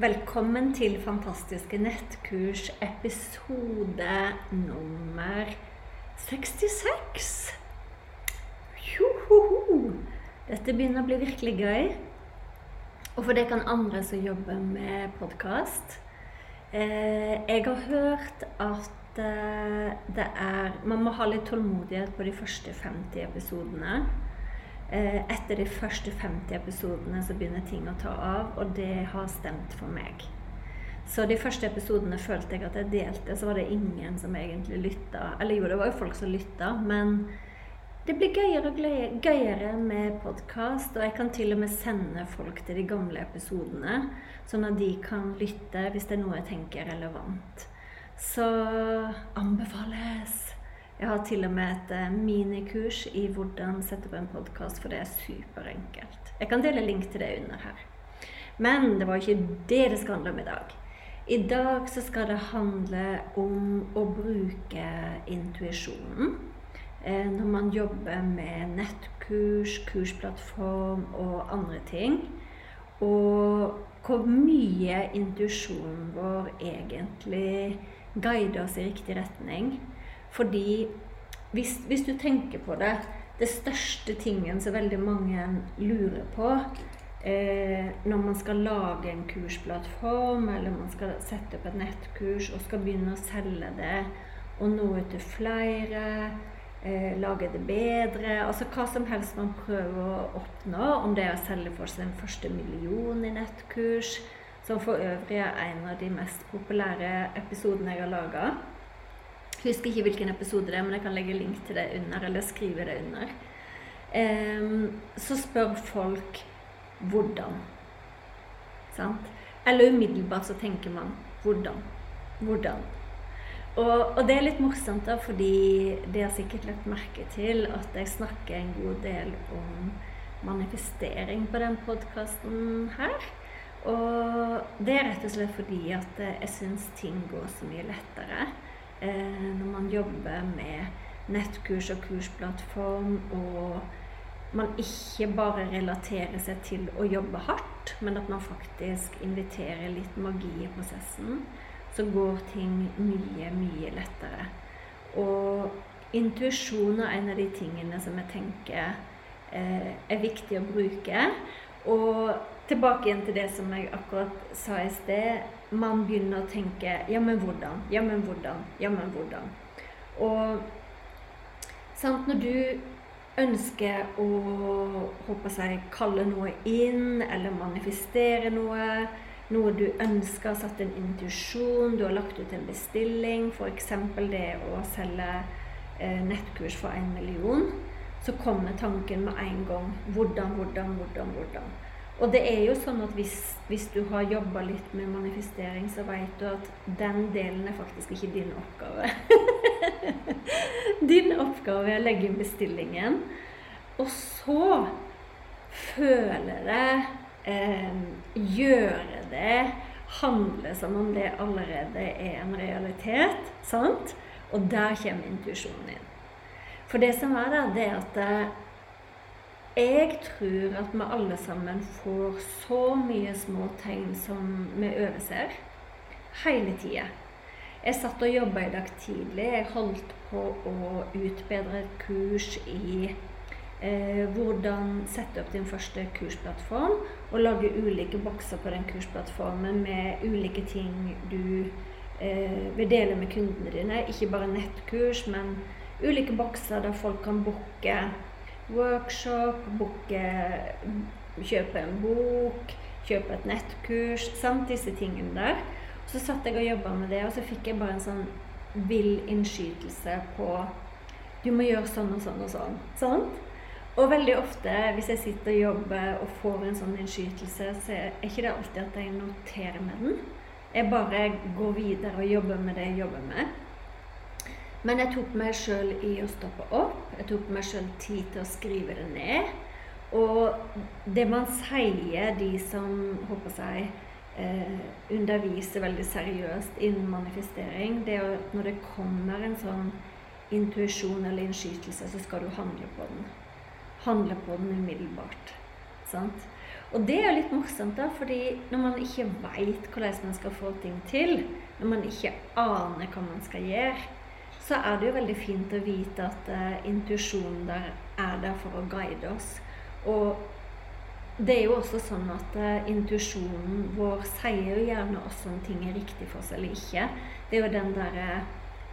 Velkommen til Fantastiske nettkurs, episode nummer 66. Johoho! Dette begynner å bli virkelig gøy. Og for det kan andre som jobber med podkast. Eh, jeg har hørt at eh, det er Man må ha litt tålmodighet på de første 50 episodene. Eh, etter de første 50 episodene så begynner ting å ta av, og det har stemt for meg. Så de første episodene følte jeg at jeg delte, så var det ingen som egentlig lytta. Eller jo, det var jo folk som lytta, men det blir gøyere og gøyere med podkast. Og jeg kan til og med sende folk til de gamle episodene, sånn at de kan lytte hvis det er noe jeg tenker er relevant. Så anbefales! Jeg har til og med et eh, minikurs i hvordan sette opp en podkast, for det er superenkelt. Jeg kan dele link til det under her. Men det var ikke det det skal handle om i dag. I dag så skal det handle om å bruke intuisjonen eh, når man jobber med nettkurs, kursplattform og andre ting. Og hvor mye intuisjonen vår egentlig guider oss i riktig retning. Fordi hvis, hvis, du tenker på det Det største tingen som veldig mange lurer på eh, når man skal lage en kursplattform, eller man skal sette opp et nettkurs og skal begynne å selge det og nå ut til flere, eh, lage det bedre Altså hva som helst man prøver å oppnå, om det er å selge for seg den første million i nettkurs, som for øvrig er en av de mest populære episodene jeg har laga. Husker ikke hvilken episode det er, men jeg kan legge link til det under, eller skrive det under. Så spør folk hvordan. Sant? Eller umiddelbart så tenker man hvordan. Hvordan? Og, og, det er litt morsomt, da, fordi det har sikkert lagt merke til at jeg snakker en god del om manifestering på den podkasten her. Og det er rett og slett fordi at jeg syns ting går så mye lettere når man jobber med nettkurs og kursplattform, og man ikke bare relaterer seg til å jobbe hardt, men at man faktisk inviterer litt magi i prosessen, så går ting mye, mye lettere. Og intuisjon er en av de tingene som jeg tenker eh, er viktig å bruke. Og tilbake igjen til det som jeg akkurat sa i sted. Man begynner å tenke Ja, men hvordan? Ja, men hvordan? Ja, men hvordan? Og sant, når du ønsker å håper jeg, kalle noe inn eller manifestere noe, noe du ønsker, satt en intuisjon, du har lagt ut en bestilling, f.eks. det å selge eh, nettkurs for én million, så kommer tanken med en gang. Hvordan, hvordan, hvordan, hvordan. Og det er jo sånn at hvis, hvis du har jobba litt med manifestering, så vet du at den delen er faktisk ikke din oppgave. din oppgave er å legge inn bestillingen, og så føle det, eh, gjøre det, handle som om det allerede er en realitet. sant? Og der kommer intuisjonen inn. For det som er der, det er at eh, jeg tror at vi alle sammen får så mye små tegn som vi overser hele tida. Jeg satt og jobba i dag tidlig. Jeg holdt på å utbedre et kurs i eh, hvordan sette opp din første kursplattform og lage ulike bokser på den kursplattformen med ulike ting du eh, vil dele med kundene dine. Ikke bare nettkurs, men ulike bokser der folk kan booke workshop, booke Kjøpe en bok, kjøpe et nettkurs, Sant, disse tingene der. Så satt jeg og jobba med det, og så fikk jeg bare en sånn vill innskytelse på Du må gjøre sånn og sånn og sånn. Sant? Og veldig ofte hvis jeg sitter og jobber og får en sånn innskytelse, så er ikke det alltid at jeg noterer med den. Jeg bare går videre og jobber med det jeg jobber med. Men jeg tok meg sjøl i å stoppe opp. Jeg tok meg sjøl tid til å skrive det ned. Og det man sier, de som håper seg eh, underviser veldig seriøst innen manifestering, det er at når det kommer en sånn intuisjon eller innskytelse, så skal du handle på den. Handle på den umiddelbart. Sant? Og det er litt morsomt, da, fordi når man ikke veit hvordan man skal få ting til, når man ikke aner hva man skal gjøre, så er det jo veldig fint å vite at uh, intuisjonen der er der for å guide oss. Og det er jo også sånn at uh, intuisjonen vår sier jo gjerne også om ting er riktig for oss eller ikke. Det er jo den derre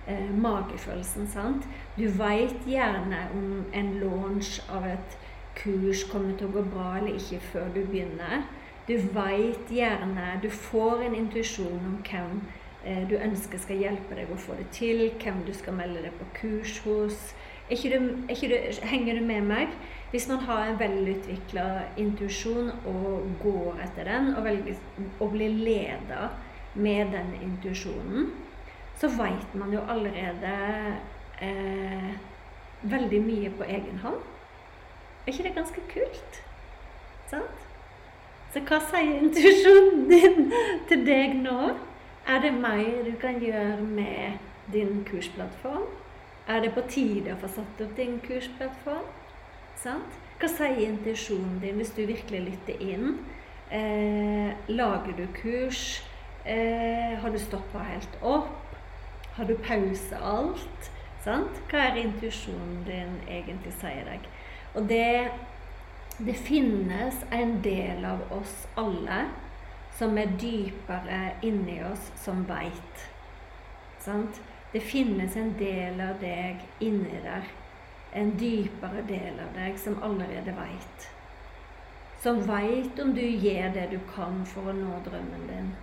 uh, magefølelsen, sant. Du veit gjerne om en launch av et kurs kommer til å gå bra eller ikke før du begynner. Du veit gjerne Du får en intuisjon om hvem du ønsker skal hjelpe deg å få det til, hvem du skal melde deg på kurs hos. Er ikke du, er ikke du, henger du med meg? Hvis man har en velutvikla intuisjon og går etter den, og, velger, og blir leda med den intuisjonen, så veit man jo allerede eh, veldig mye på egen hånd. Er ikke det ganske kult? Sant? Så hva sier intuisjonen din til deg nå? Er det mer du kan gjøre med din kursplattform? Er det på tide å få satt opp din kursplattform? Sant? Hva sier intensjonen din hvis du virkelig lytter inn? Eh, lager du kurs? Eh, har du stoppa helt opp? Har du pause alt? Sant? Hva er intuisjonen din egentlig sier deg? Og det, det finnes en del av oss alle som er dypere inni oss, som veit. Det finnes en del av deg inni der, en dypere del av deg som allerede veit. Som veit om du gjør det du kan for å nå drømmen din.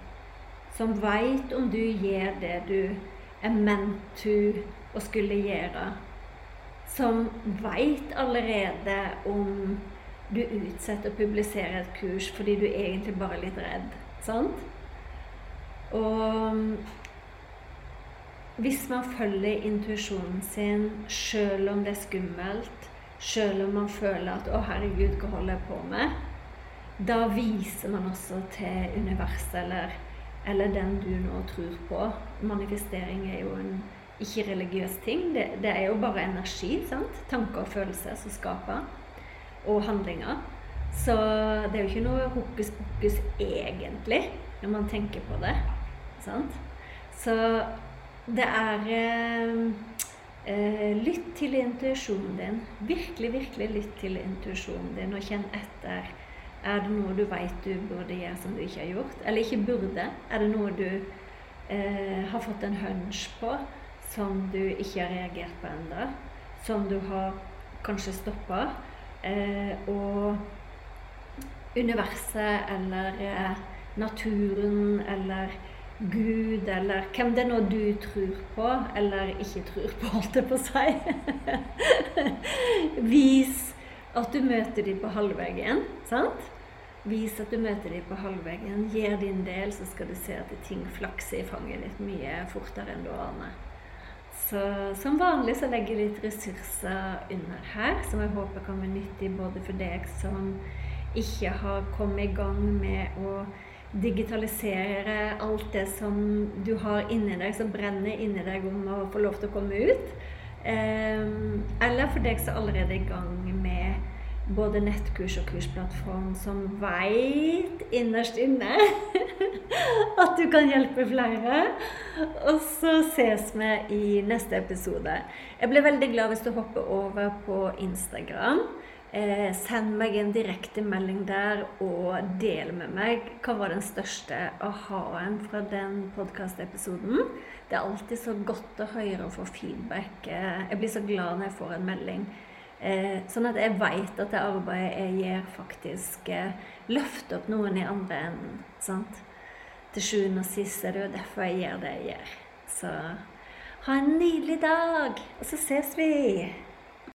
Som veit om du gjør det du er ment til å skulle gjøre. Som veit allerede om du utsetter å publisere et kurs fordi du egentlig bare er litt redd. Sant? Og hvis man følger intuisjonen sin sjøl om det er skummelt, sjøl om man føler at 'Å, herregud, hva holder jeg på med?' Da viser man også til universet eller, eller den du nå tror på. Manifestering er jo en ikke-religiøs ting. Det, det, er jo bare energi. sant? Tanker og følelser som skaper. Og handlinger. Så det er jo ikke noe hokus pokus egentlig, når man tenker på det. Sant? Så det er eh, eh, Lytt til intuisjonen din. Virkelig, virkelig lytt til intuisjonen din, og kjenn etter. Er det noe du veit du burde gjøre som du ikke har gjort? Eller ikke burde? Er det noe du eh, har fått en hunch på som du ikke har reagert på ennå? Som du har kanskje stoppa? Eh, og universet eller eh, naturen eller Gud eller hvem det er nå du tror på, eller ikke tror på, holdt jeg på å si. Vis at du møter dem på halvveien. sant? Vis at du møter dem på halvveien. Gjør din del, så skal du se at ting flakser i fanget ditt mye fortere enn du aner. Så som vanlig så legger jeg litt ressurser under her, som jeg håper kan være nyttig både for deg som ikke har kommet i gang med å digitalisere alt det som du har inni deg, som brenner inni deg om å få lov til å komme ut. Eller for deg som allerede er i gang med både nettkurs og kursplattform som veit innerst inne at du kan hjelpe flere. Og så ses vi i neste episode. Jeg blir veldig glad hvis du hopper over på Instagram. Eh, send meg en direktemelding der, og del med meg hva var den største aha-en fra den podkastepisoden. Det er alltid så godt å høre og få feedback. Eh, jeg blir så glad når jeg får en melding. Eh, sånn at jeg veit at det arbeidet jeg gjør, faktisk eh, løfter opp noen i andre enden. sant? Til sjuende og sist er det jo derfor jeg gjør det jeg gjør. Så ha en nydelig dag, og så ses vi!